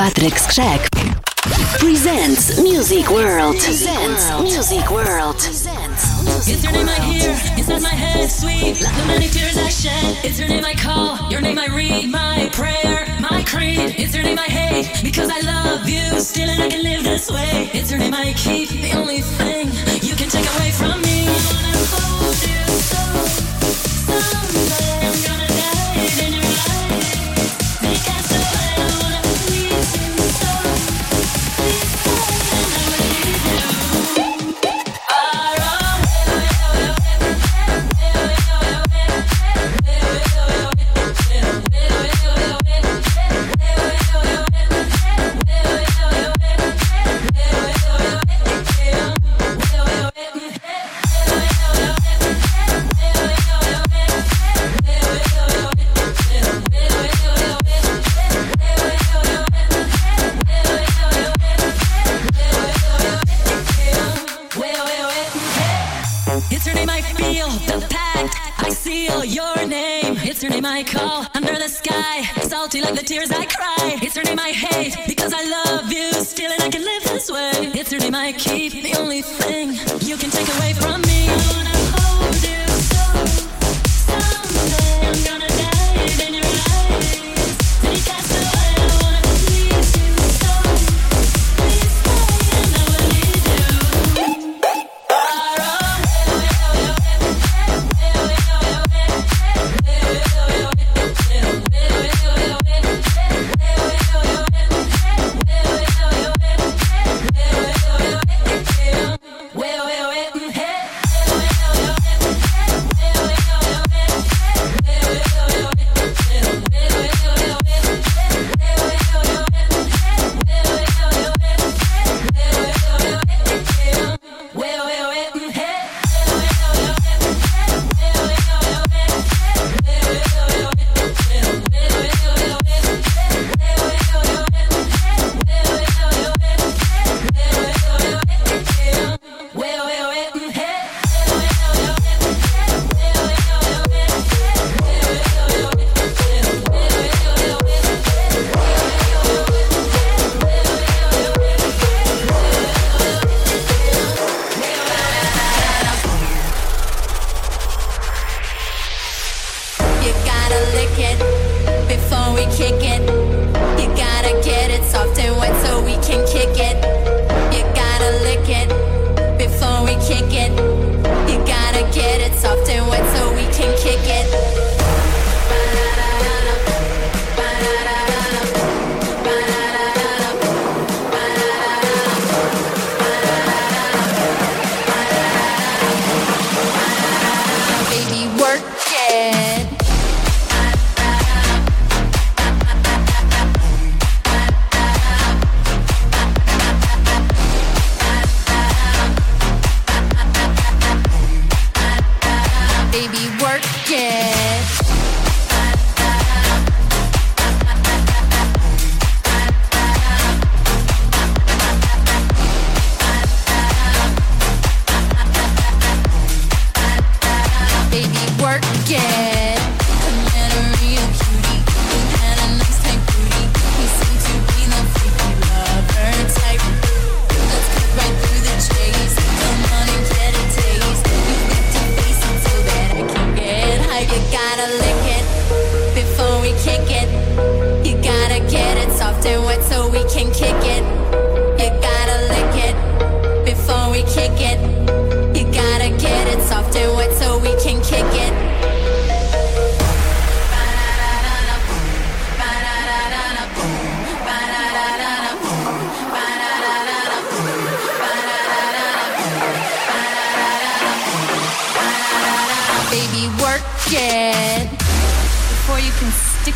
Patrick Skrzek presents Music World. Presents Music World. It's your name I hear inside my head, sweet. Like the many tears I shed. It's your name I call, your name I read, my prayer, my creed. It's your name I hate because I love you still and I can live this way. It's your name I keep, the only thing you can take away from me.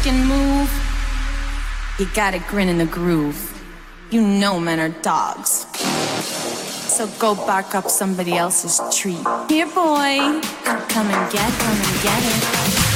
fucking move, you gotta grin in the groove. You know men are dogs. So go bark up somebody else's tree. Here, boy. Come and get, come and get it.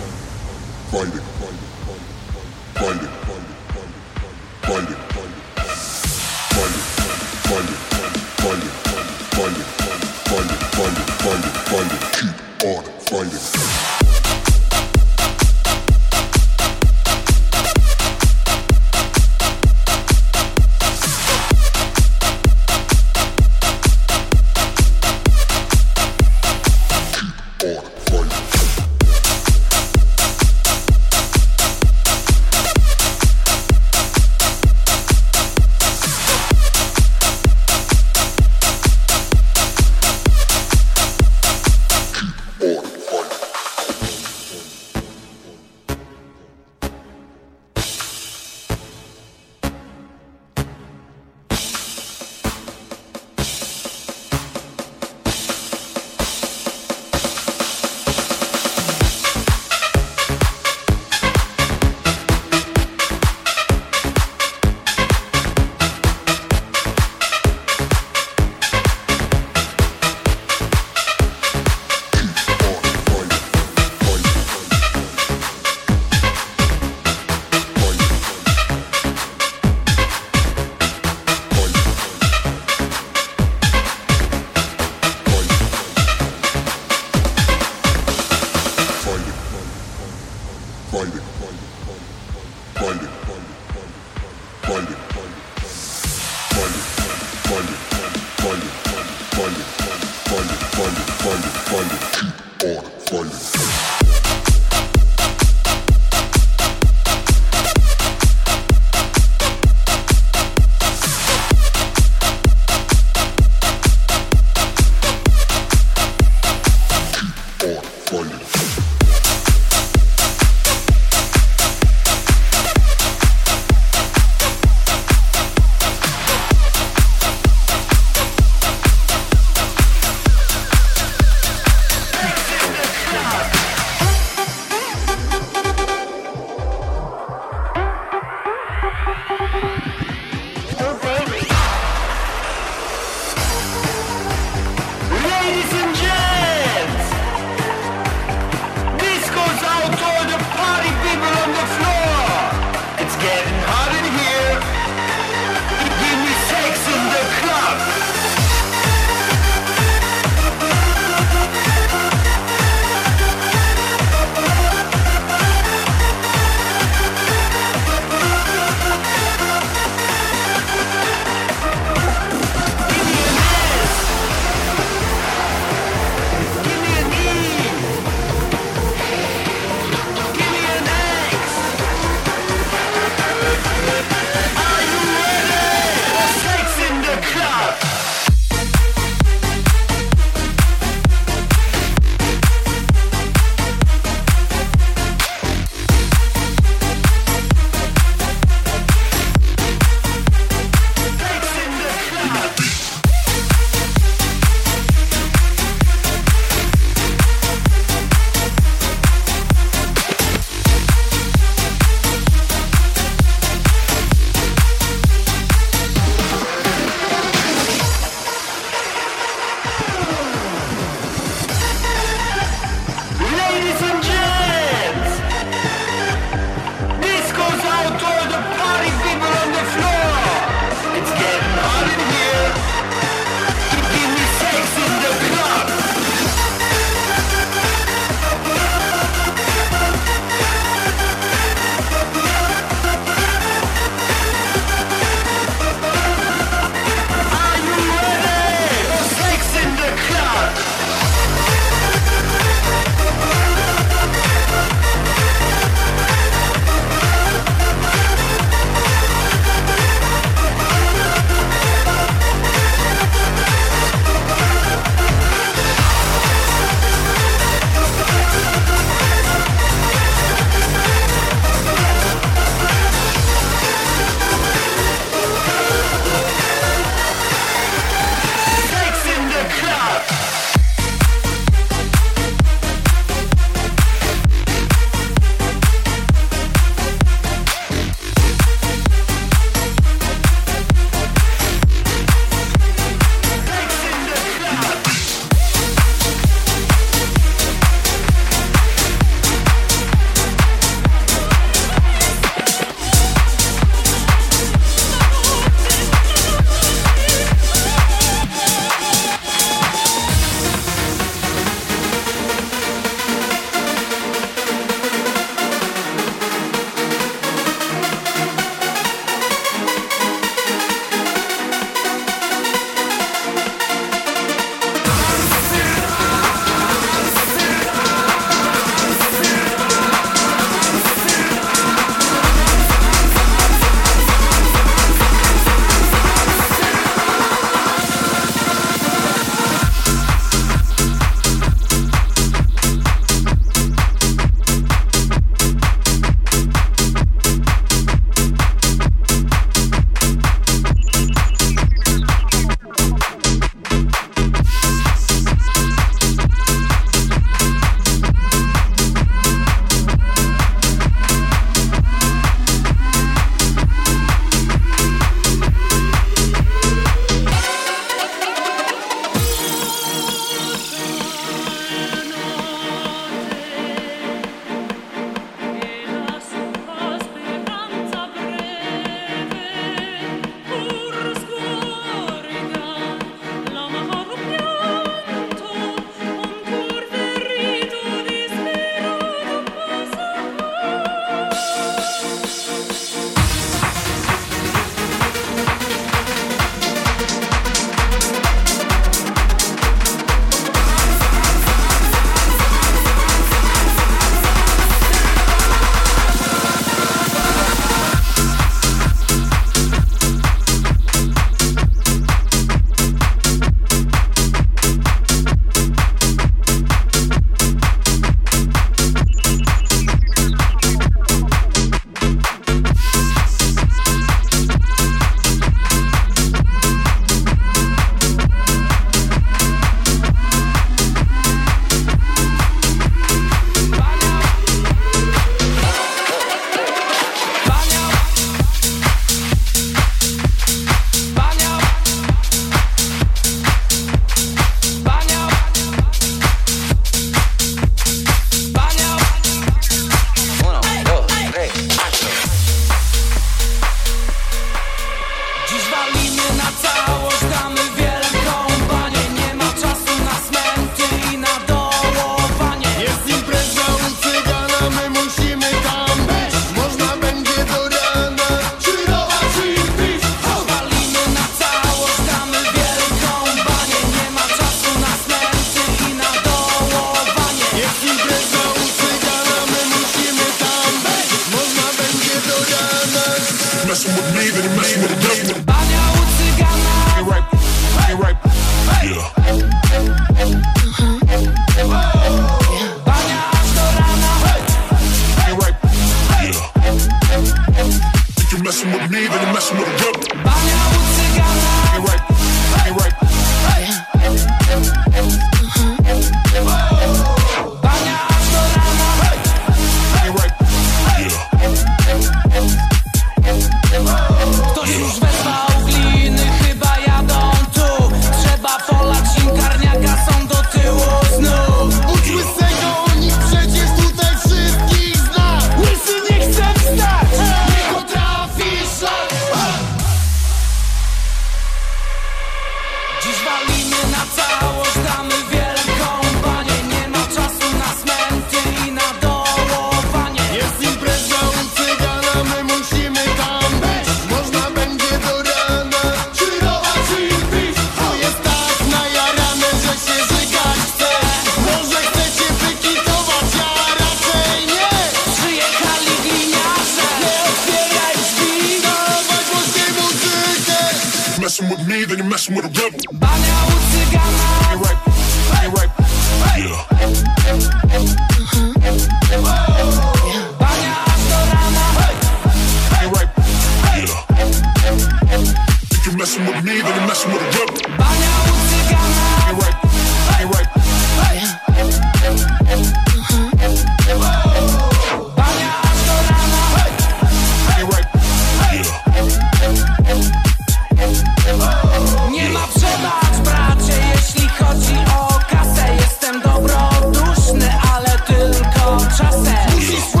Tylko czasem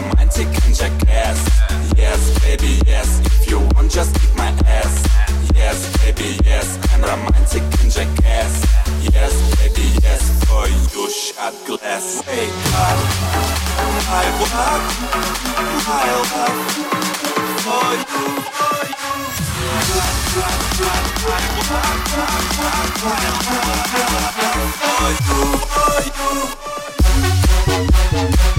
romantic and jackass. Yes, baby, yes. If you want, just eat my ass. Yes, baby, yes. I'm romantic and jackass. Yes, baby, yes. For you, shot glass. Wake up, I work my love for you. For you. I work my love for you. For you.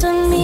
to me.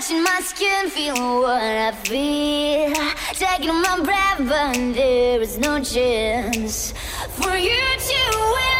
Touching my skin, feeling what I feel. Taking my breath, but there is no chance for you to win.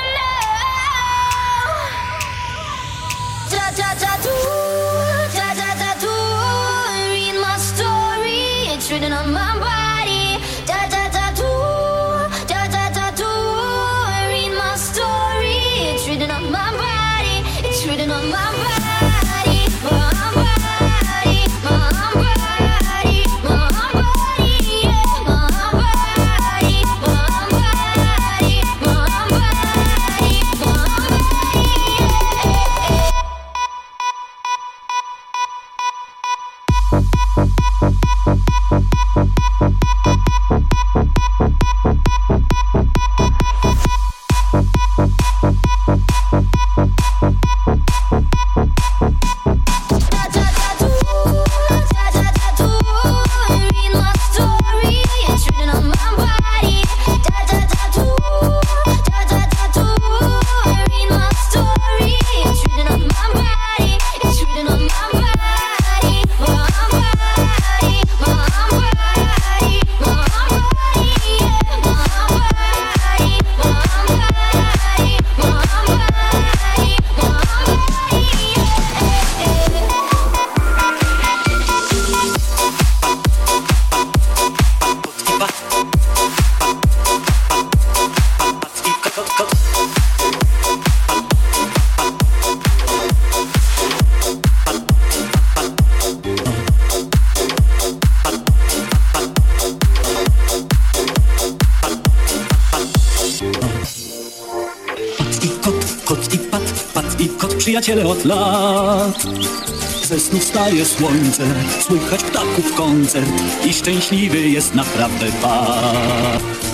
Przyjaciele od lat. Ze snu wstaje słońce, słychać ptaków koncert i szczęśliwy jest naprawdę pan.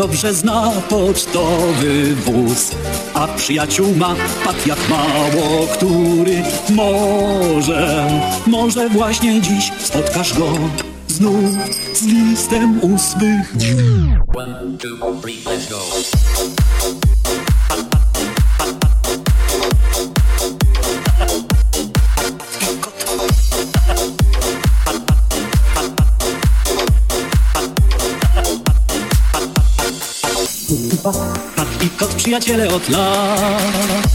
Dobrze zna pocztowy wóz, a przyjaciół ma tak jak mało który. Może, może właśnie dziś spotkasz go znów z listem u swych drzwi. One, two, three, let's go. Przyjaciele od lat.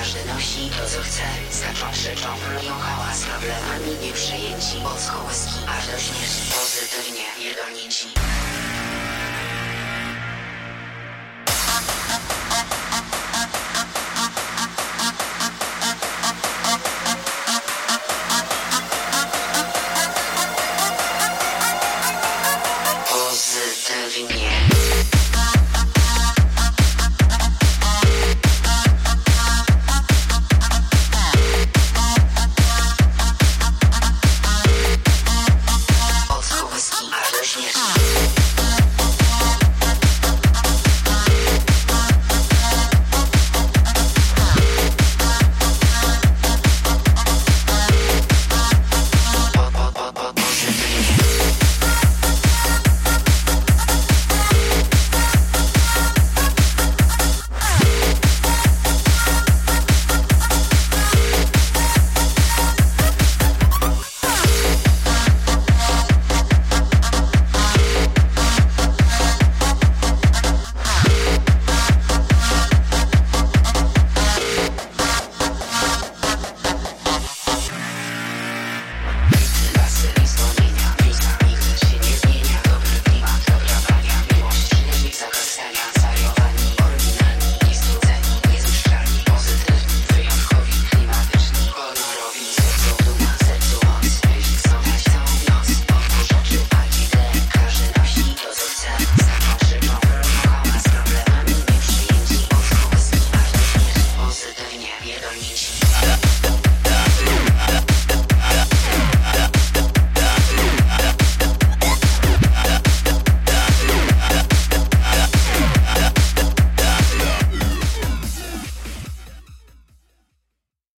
Każdy nosi co chce, skaczą, krzyczą, robią hałas problemami nieprzejęci Od kołyski aż do śmierci, pozytywnie pierdolnięci